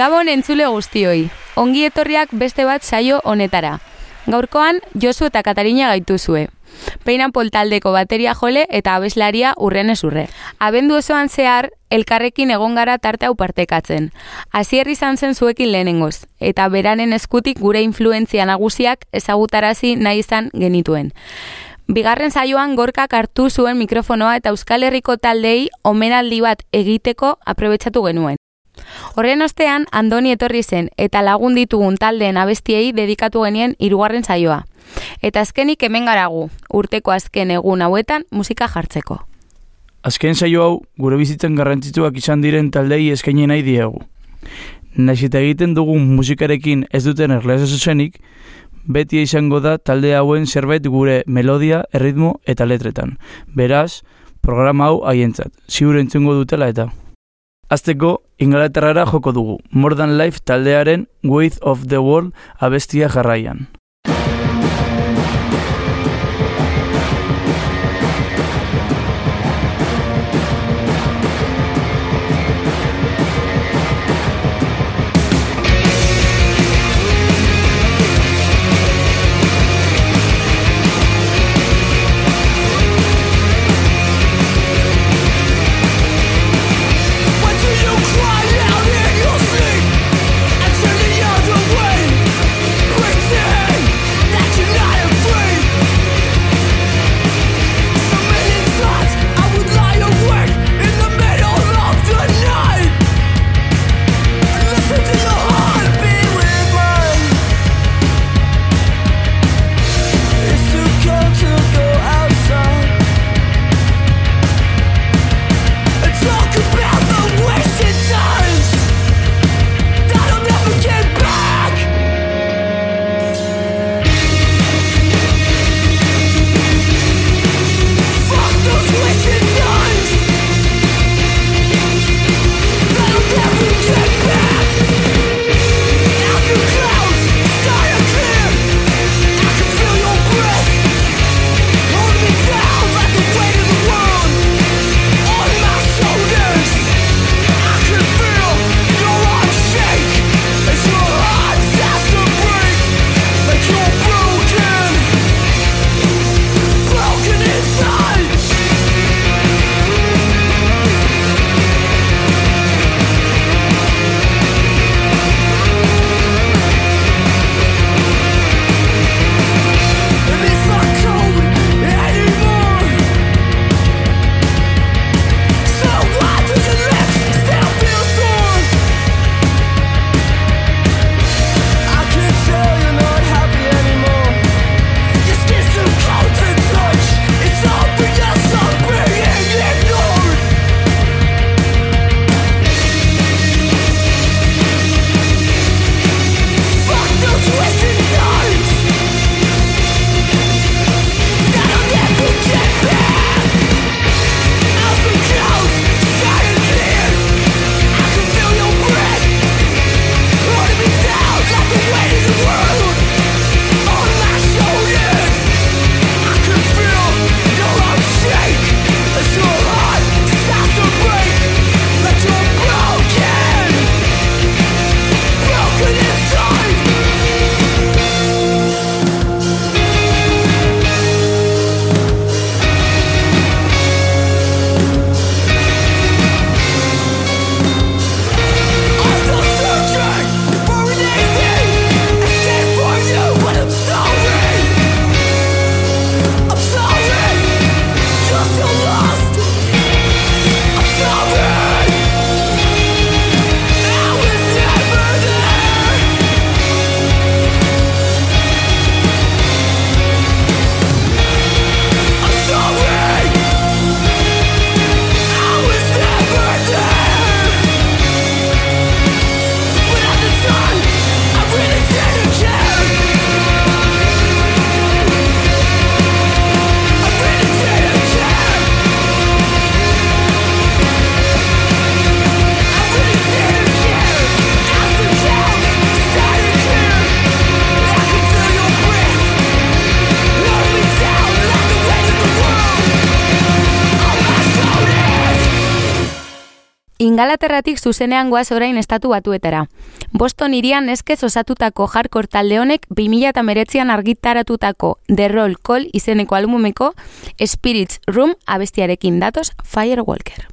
Gabon entzule guztioi, ongi etorriak beste bat saio honetara. Gaurkoan, Josu eta Katarina gaituzue. Peinan poltaldeko bateria jole eta abeslaria urren urre. Abendu osoan zehar, elkarrekin egon gara tarte hau partekatzen. Hasier izan zen zuekin lehenengoz, eta beranen eskutik gure influentzia nagusiak ezagutarazi nahi izan genituen. Bigarren saioan gorkak hartu zuen mikrofonoa eta Euskal Herriko taldei omenaldi bat egiteko aprobetsatu genuen. Horren ostean, Andoni etorri zen eta lagun ditugun taldeen abestiei dedikatu genien hirugarren saioa. Eta azkenik hemen garagu, urteko azken egun hauetan musika jartzeko. Azken saio hau, gure bizitzen garrantzitsuak izan diren taldei eskaini nahi diegu. Naiz eta egiten dugun musikarekin ez duten erleza zuzenik, beti izango da talde hauen zerbait gure melodia, erritmo eta letretan. Beraz, programa hau haientzat, ziur entzungo dutela eta. Azteko, Inglaterrara joko dugu, More Than Life taldearen Weight of the World abestia jarraian. Ingalaterratik zuzenean goaz orain estatu batuetara. Boston irian eskez osatutako hardcore talde honek 2008an argitaratutako The Roll Call izeneko albumeko Spirits Room abestiarekin datoz Firewalker.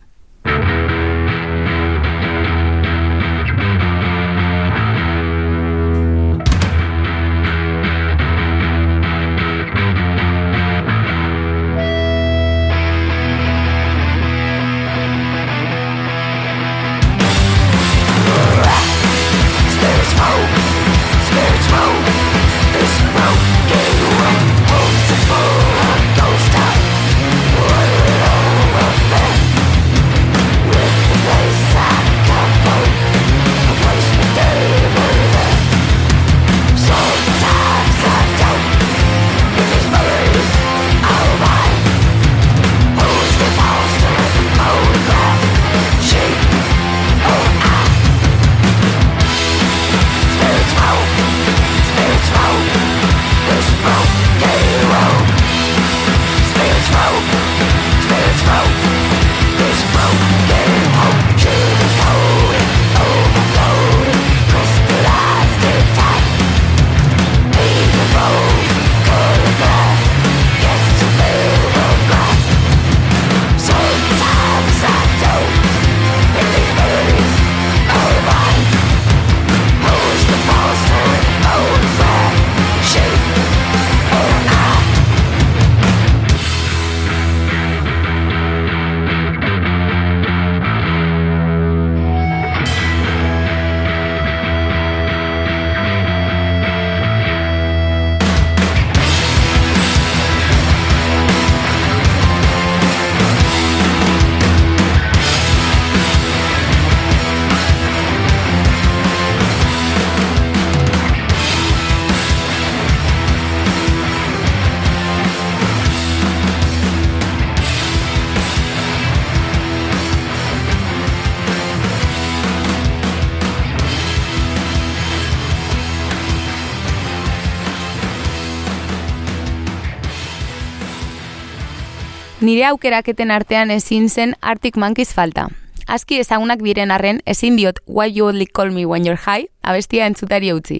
Nire aukeraketen artean ezin zen Arctic Monkeys falta. Aski ezagunak diren arren, ezin diot Why You Only Call Me When You're High, abestia entzutari utzi.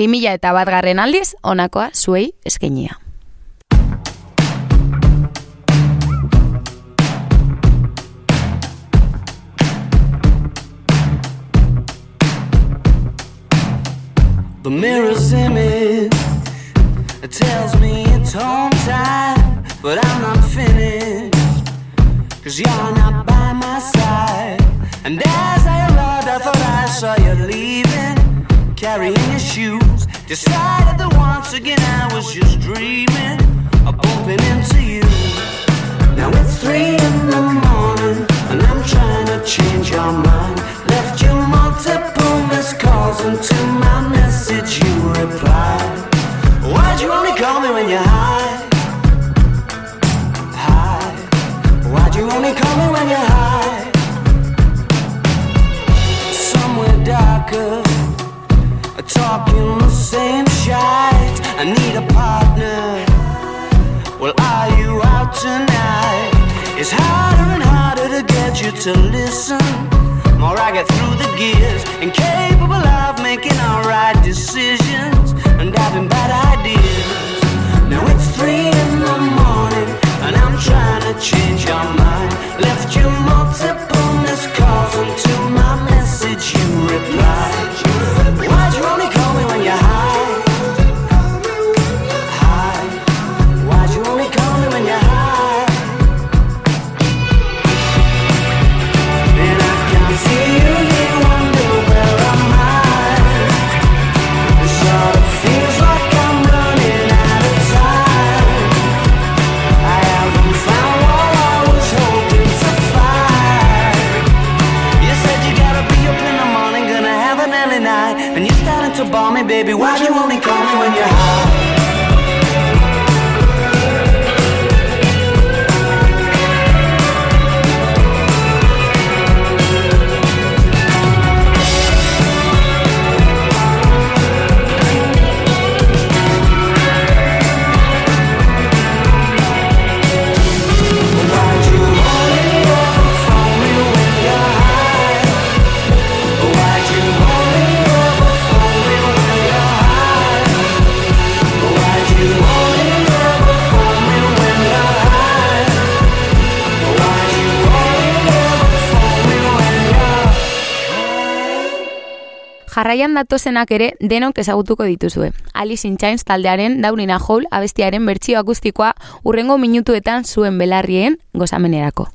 2000 eta bat garren aldiz, onakoa zuei eskenia. The mirror's image it tells me it's home time, but I'm not finished. Cause you're not by my side. And as I arrived, I thought I saw you leaving, carrying your shoes. Decided that once again I was just dreaming of bumping into you. Now it's three in the morning, and I'm trying to change your mind. Left you multiple missed calls, and to my message you replied. Why'd you only call me when you're high? You call me when you're high? Somewhere darker, talking the same shite. I need a partner. Well, are you out tonight? It's harder and harder to get you to listen. More I get through the gears, incapable of making alright decisions and having bad ideas. Now it's three in the morning, and I'm trying to change your mind. Left you multiple missed calls, my message you replied. Why'd you only Jarraian datozenak ere denok ezagutuko dituzue. Alice in Chains taldearen Daunina Hole abestiaren bertsio akustikoa urrengo minutuetan zuen belarrien gozamenerako.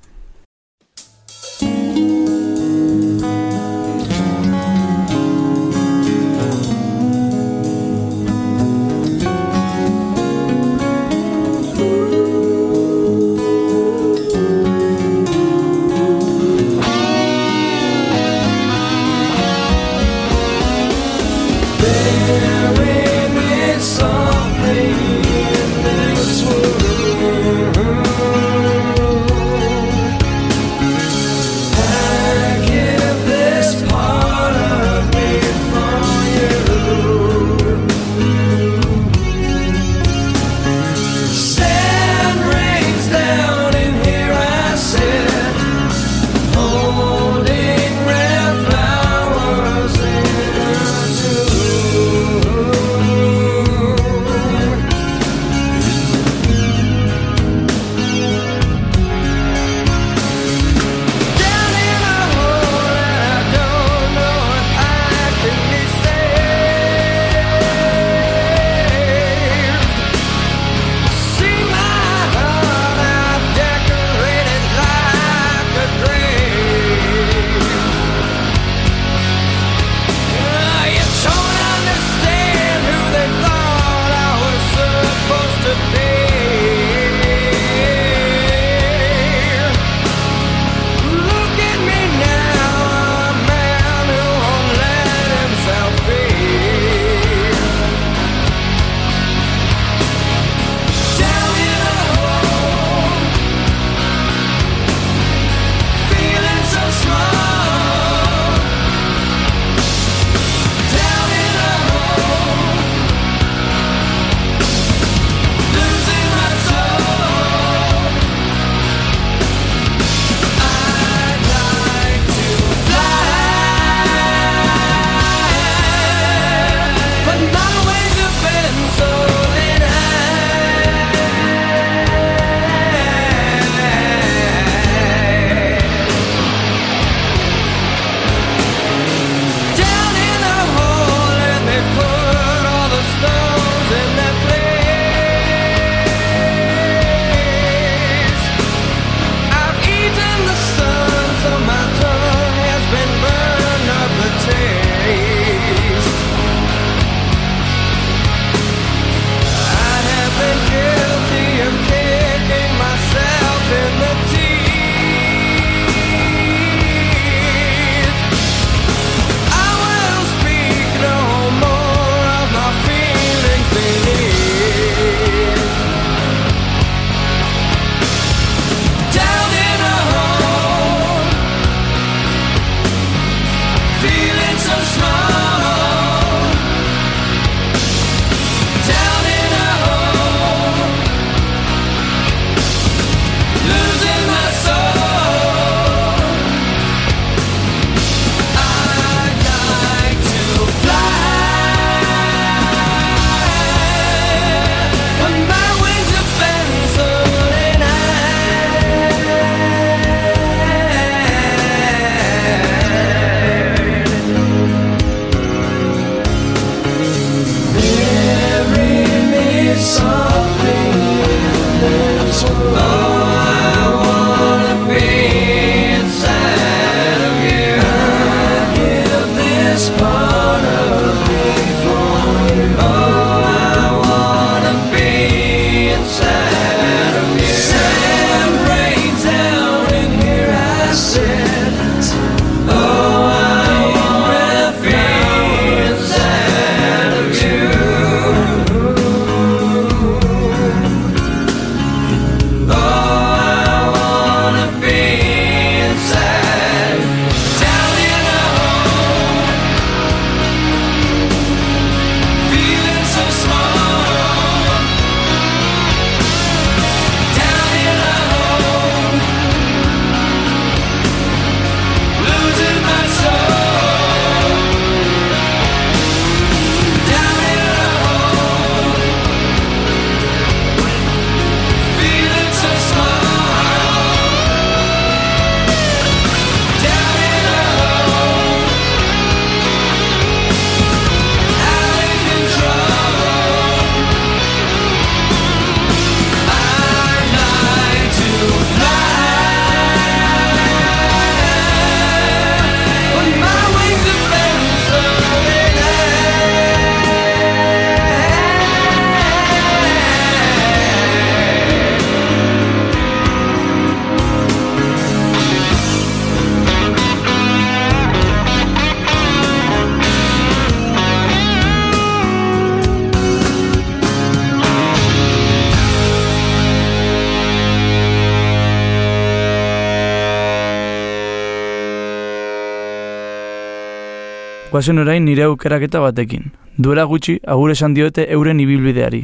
Guazen orain nire aukeraketa batekin. Duela gutxi, agur esan diote euren ibilbideari.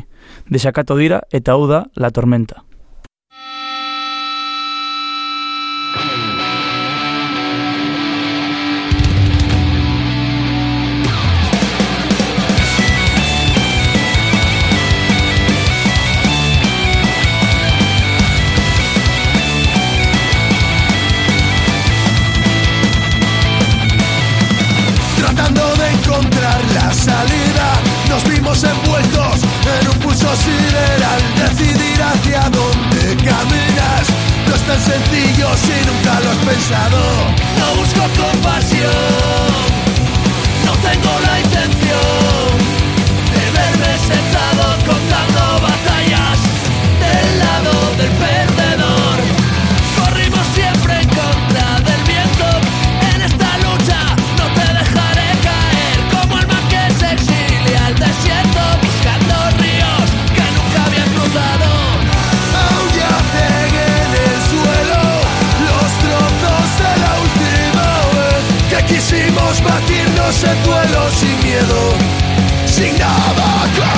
Desakato dira eta hau da la tormenta. pasillo si nunca lo has pensado. No busco compasión. duelo sin miedo, sin nada.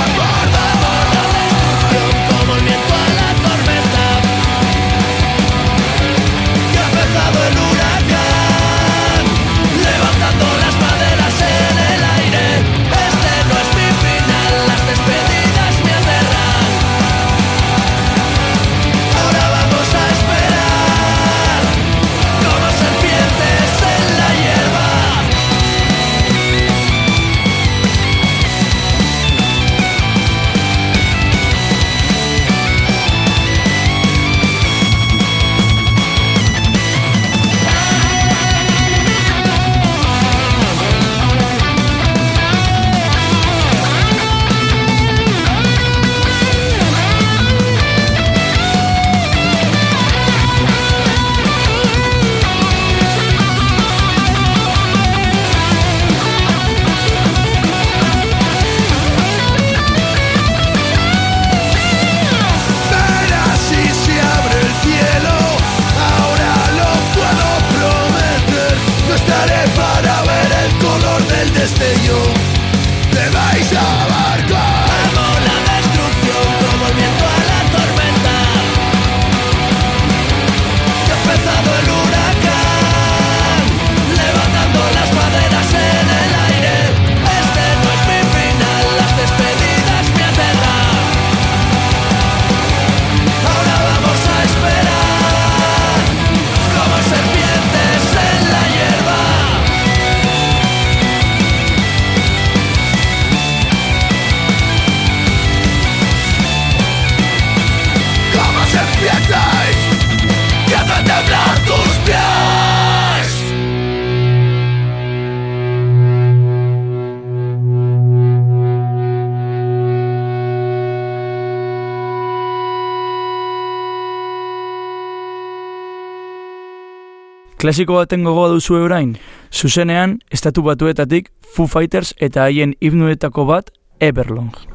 Klasiko baten gogoa duzu eurain, zuzenean, estatu batuetatik Foo Fighters eta haien hipnuetako bat Everlong.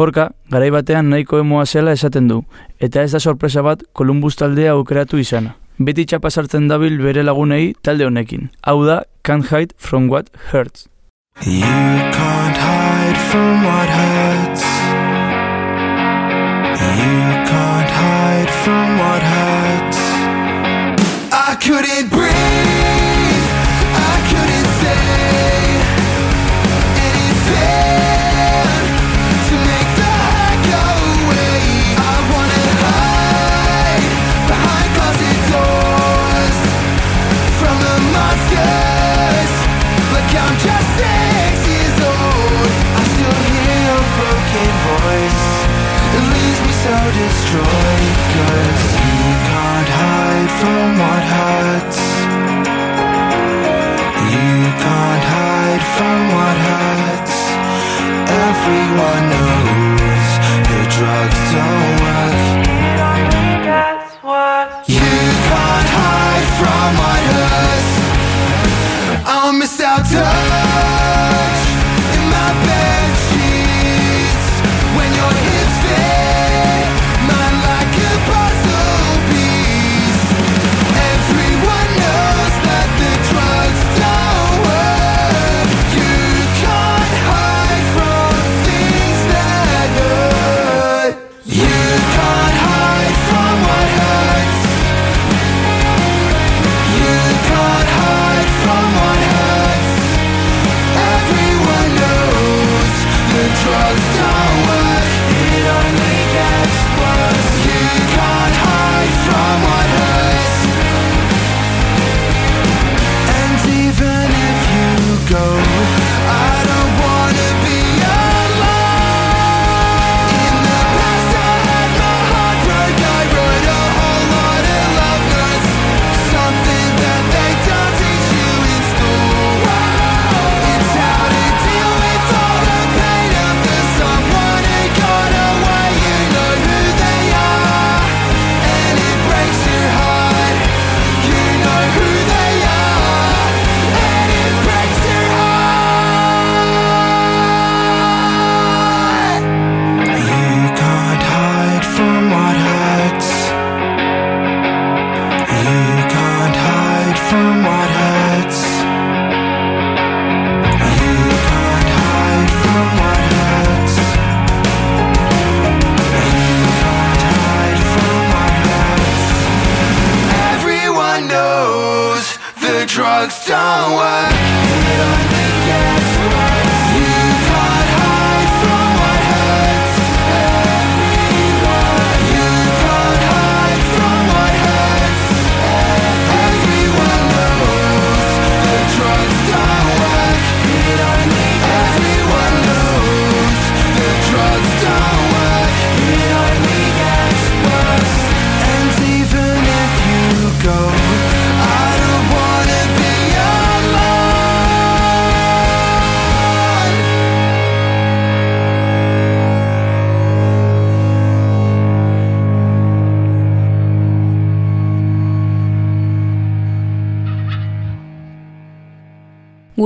Borka, garai batean nahiko emoa zela esaten du, eta ez da sorpresa bat Kolumbus taldea aukeratu izana. Beti txapasartzen dabil bere lagunei talde honekin. Hau da, Can't Hide From What Hurts. You can't hide from what hurts You can't hide from what hurts I couldn't breathe destroyed Cause you can't hide from what hurts. You can't hide from what hurts. Everyone knows the drugs don't work. You can't hide from what hurts. I'll miss out. time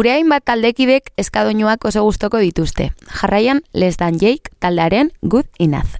Gure hainbat taldekidek eskadoinuak oso gustoko dituzte. Jarraian, Les Dan Jake taldearen Good Enough.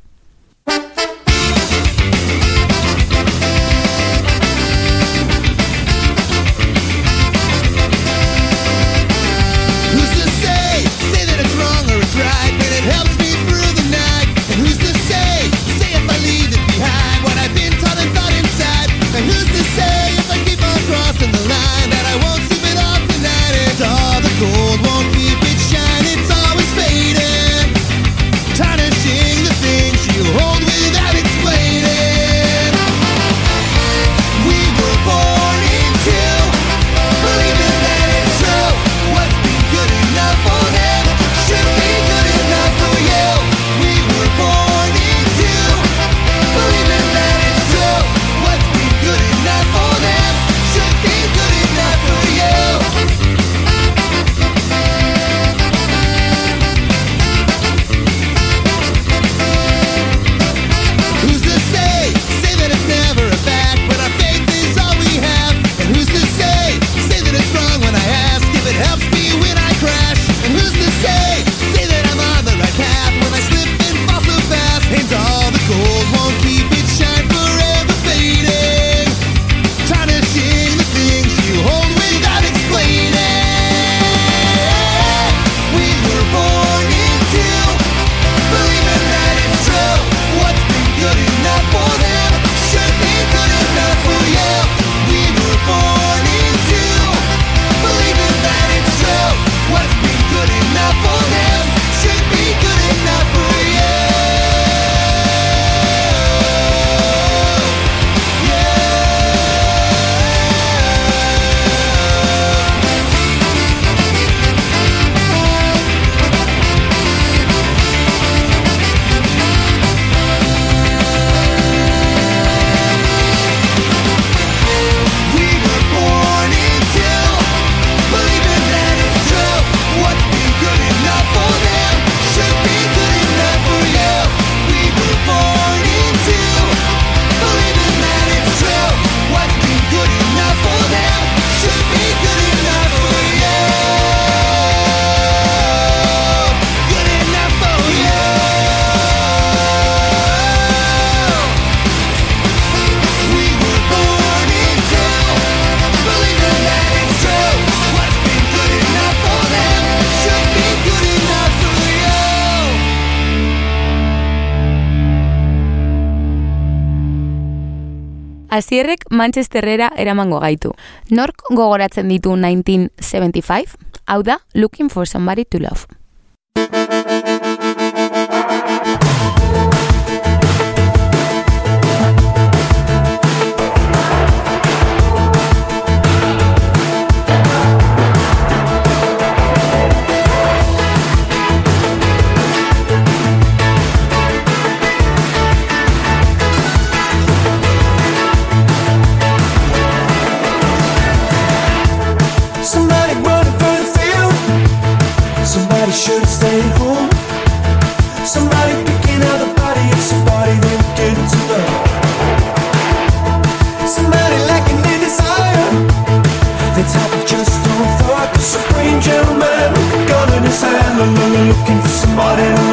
Azierrek Manchesterrera eramango gaitu. Nork gogoratzen ditu 1975? Hau da, Looking for Somebody to Love. but in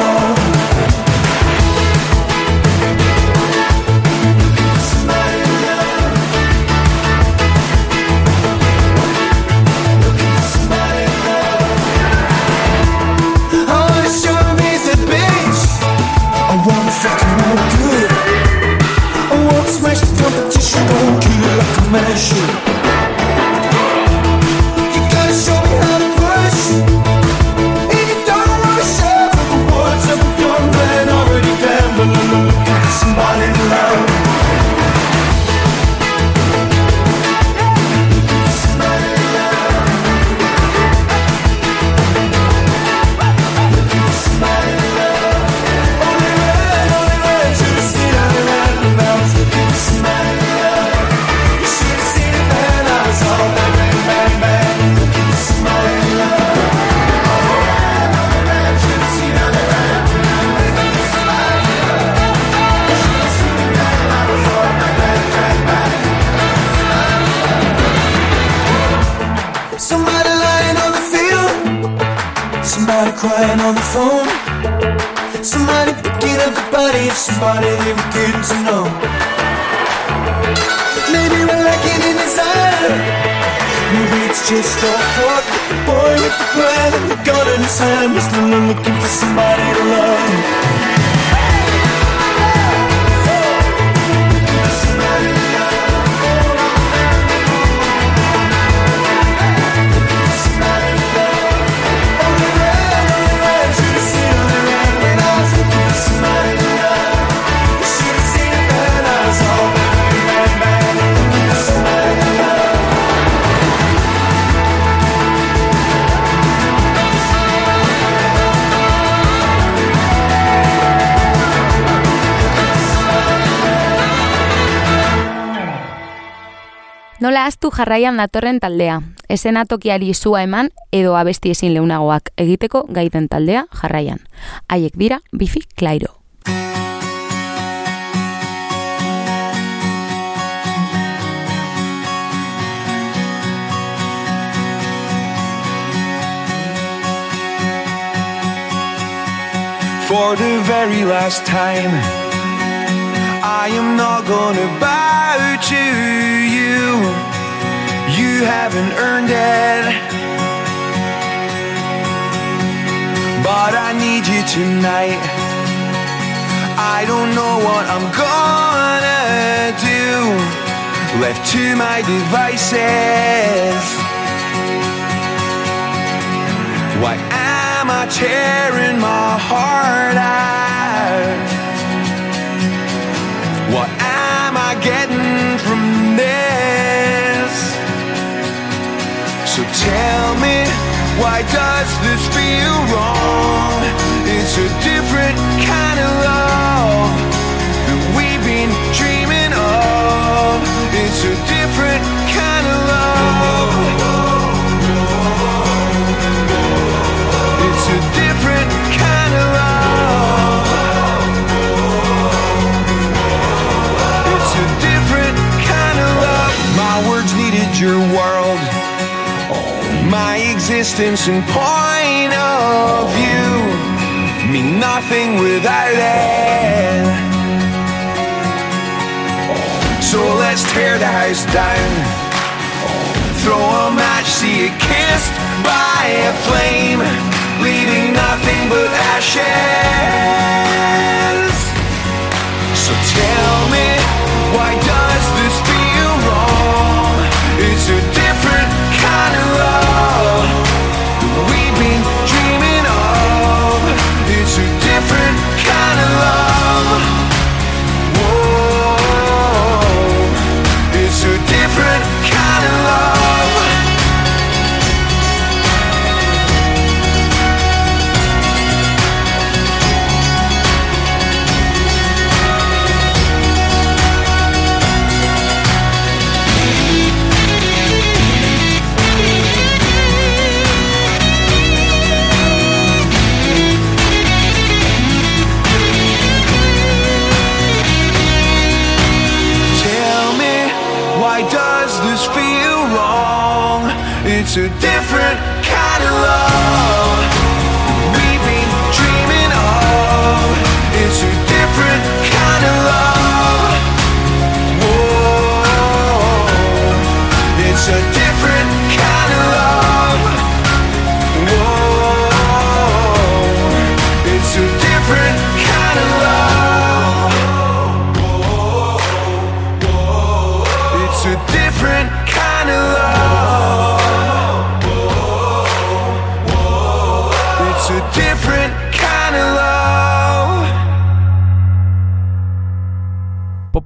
jarraian datorren taldea. Esenatokiari zua eman edo abesti ezin leunagoak egiteko gaiten taldea jarraian. Haiek dira Bifi Clairo. For the very last time, I am not gonna bow to you. You haven't earned it. But I need you tonight. I don't know what I'm gonna do. Left to my devices. Why am I tearing my heart out? What am I getting from this? Tell me, why does this feel wrong? It's a different kind of love that we've been dreaming of. It's a different kind of love. It's a different kind of love. It's a different kind of love. My words needed your world. Existence and point of view mean nothing without it. So let's tear the house down. Throw a match, see it kissed by a flame, leaving nothing but ashes. So tell me, why does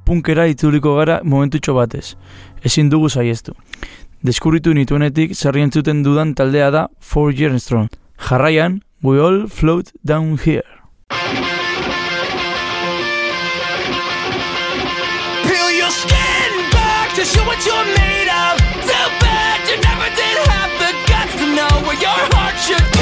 punkera itzuliko gara momentutxo batez. Ezin dugu saiestu. Deskurritu nituenetik zerri entzuten dudan taldea da Four Year Strong. Jarraian, we all float down here. Peel your skin back to show what you're made of. Too bad you never did have the guts to know where your heart should.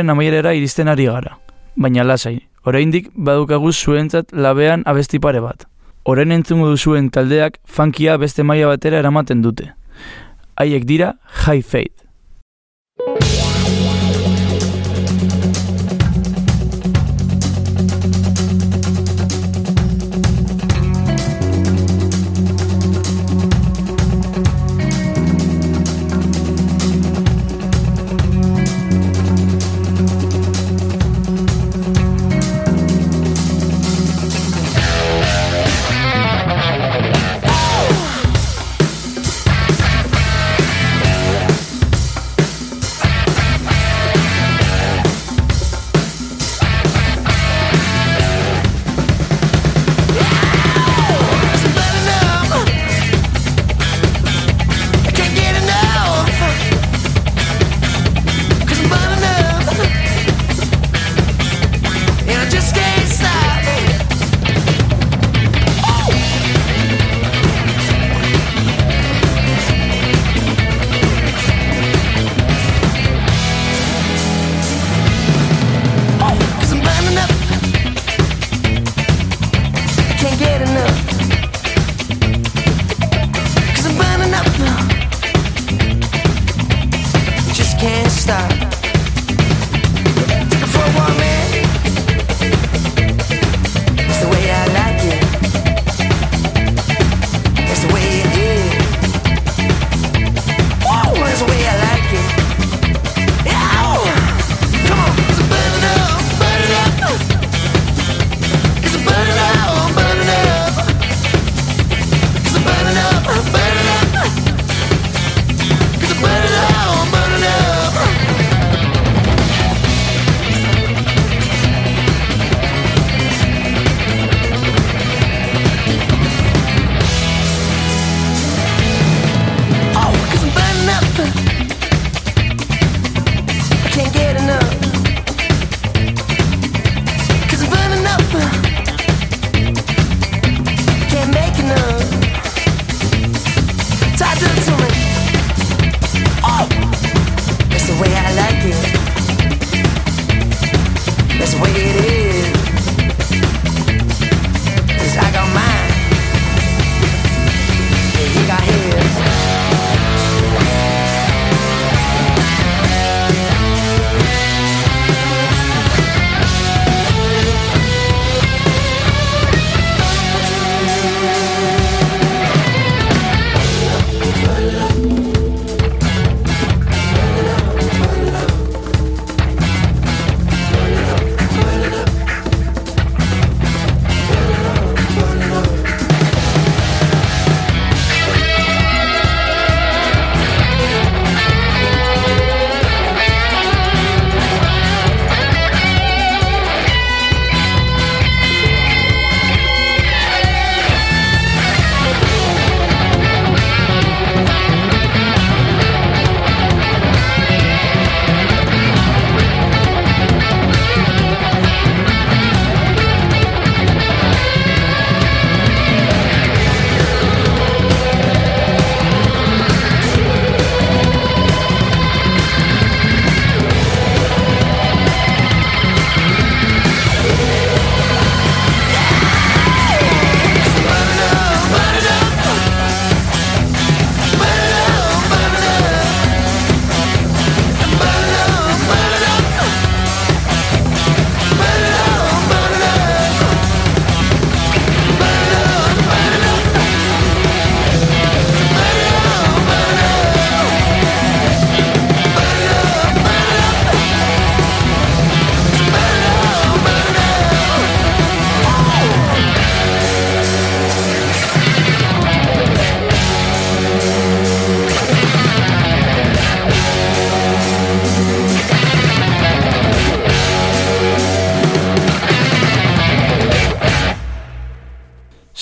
denboraren amaierera iristen ari gara. Baina lasai, oraindik badukagu zuentzat labean abesti pare bat. Orain entzungo duzuen taldeak funkia beste maila batera eramaten dute. Haiek dira High Fade.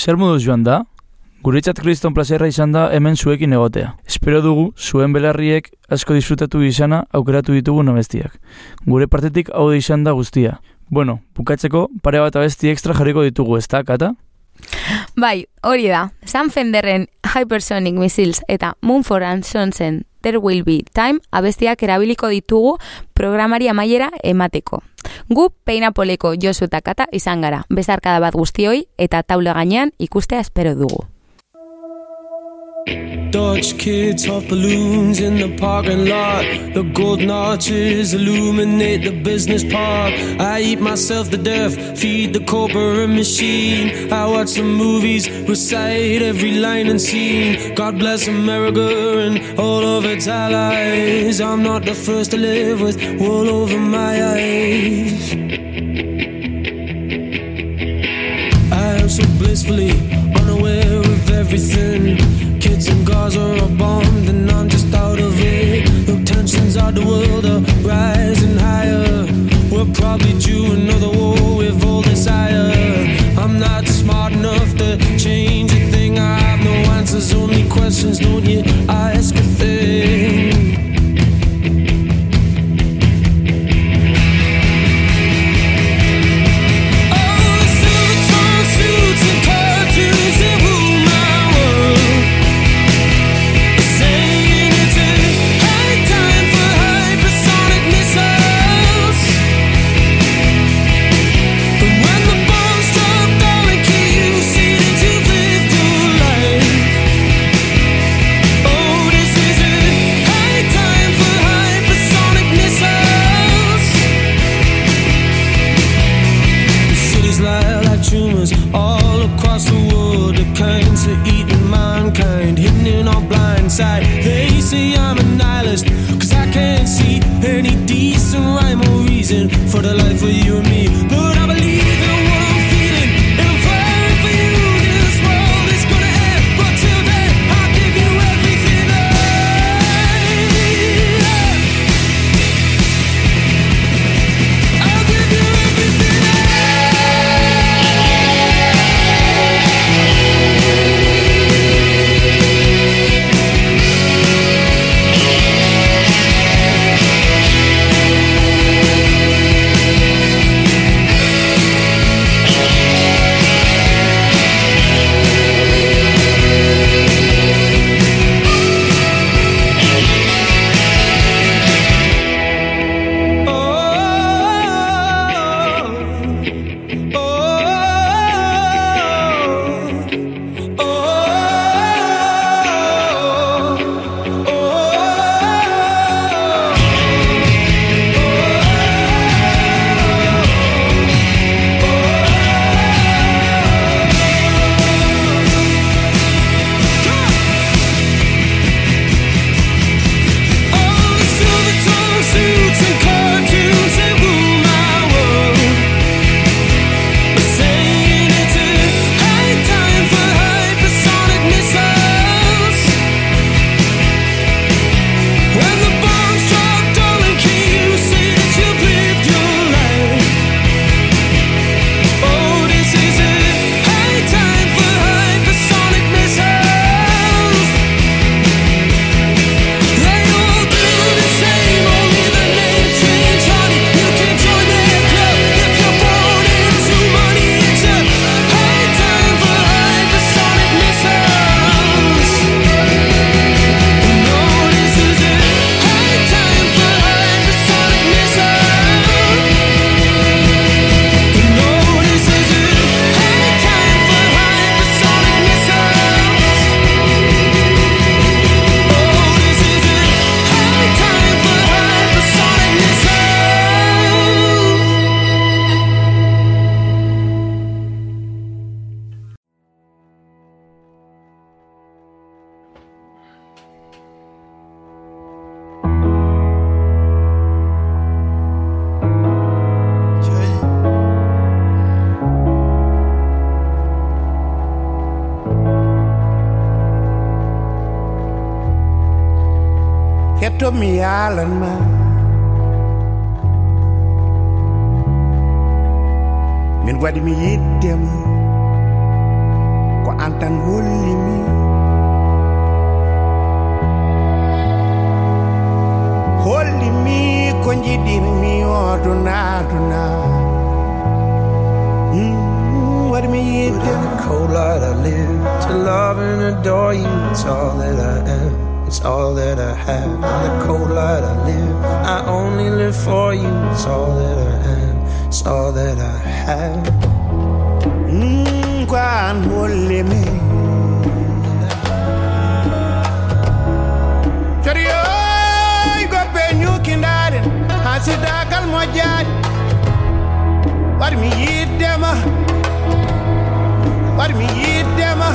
Zer moduz joan da? Guretzat kriston plazerra izan da hemen zuekin egotea. Espero dugu, zuen belarriek asko disfrutatu izana aukeratu ditugu abestiak. Gure partetik hau izan da guztia. Bueno, bukatzeko, pare bat abesti ekstra jarriko ditugu, ez da, kata? Bai, hori da. Sam Fenderren Hypersonic Missiles eta Moonford and Sonsen There Will Be Time abestiak erabiliko ditugu programari amaiera emateko. Gu peinapoleko Josu eta Kata izan gara, bezarkada bat guztioi eta taule gainean ikustea espero dugu. Dodge kids off balloons in the parking lot. The golden arches illuminate the business park. I eat myself to death, feed the corporate machine. I watch some movies, recite every line and scene. God bless America and all of its allies. I'm not the first to live with wool over my eyes. I am so blissfully unaware of everything. In Gaza are bombed and I'm just out of it. The tensions of the world are rising higher. We're probably due another war with all desire. I'm not smart enough to change a thing. I have no answers, only questions. Don't you ask yard. What me eat them? Uh? What me eat them? Uh?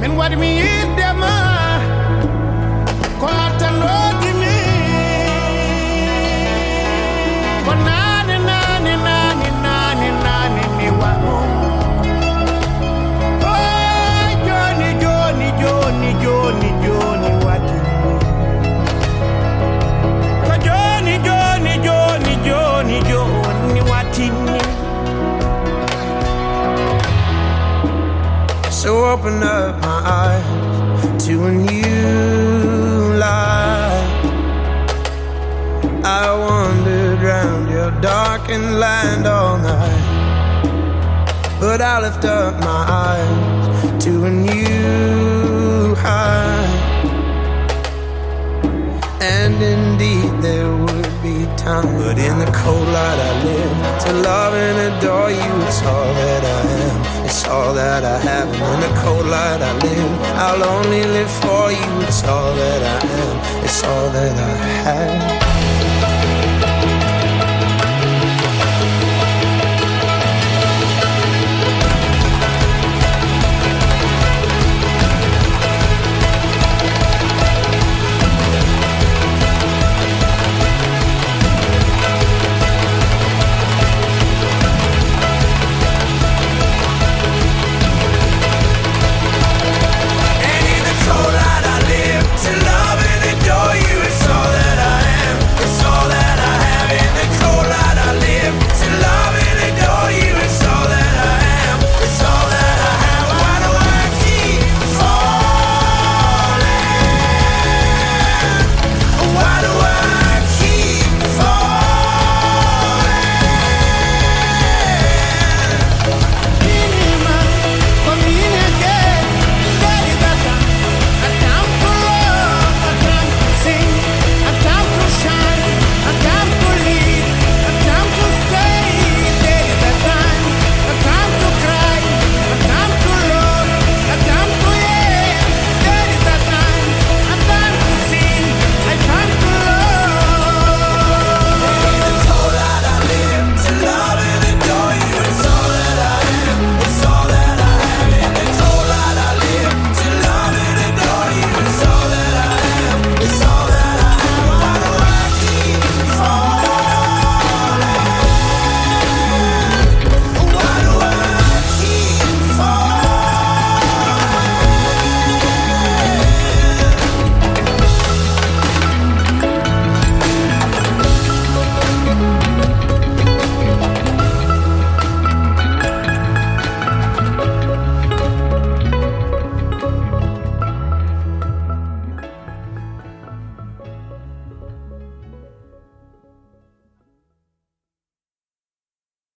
Man, what me eat? Open up my eyes to a new life. I wandered round your darkened land all night. But I lift up my eyes to a new height. And indeed there would be time But in the cold light I live To love and adore you It's all that I am It's all that I have. And in the cold light I live. I'll only live for you. It's all that I am. It's all that I have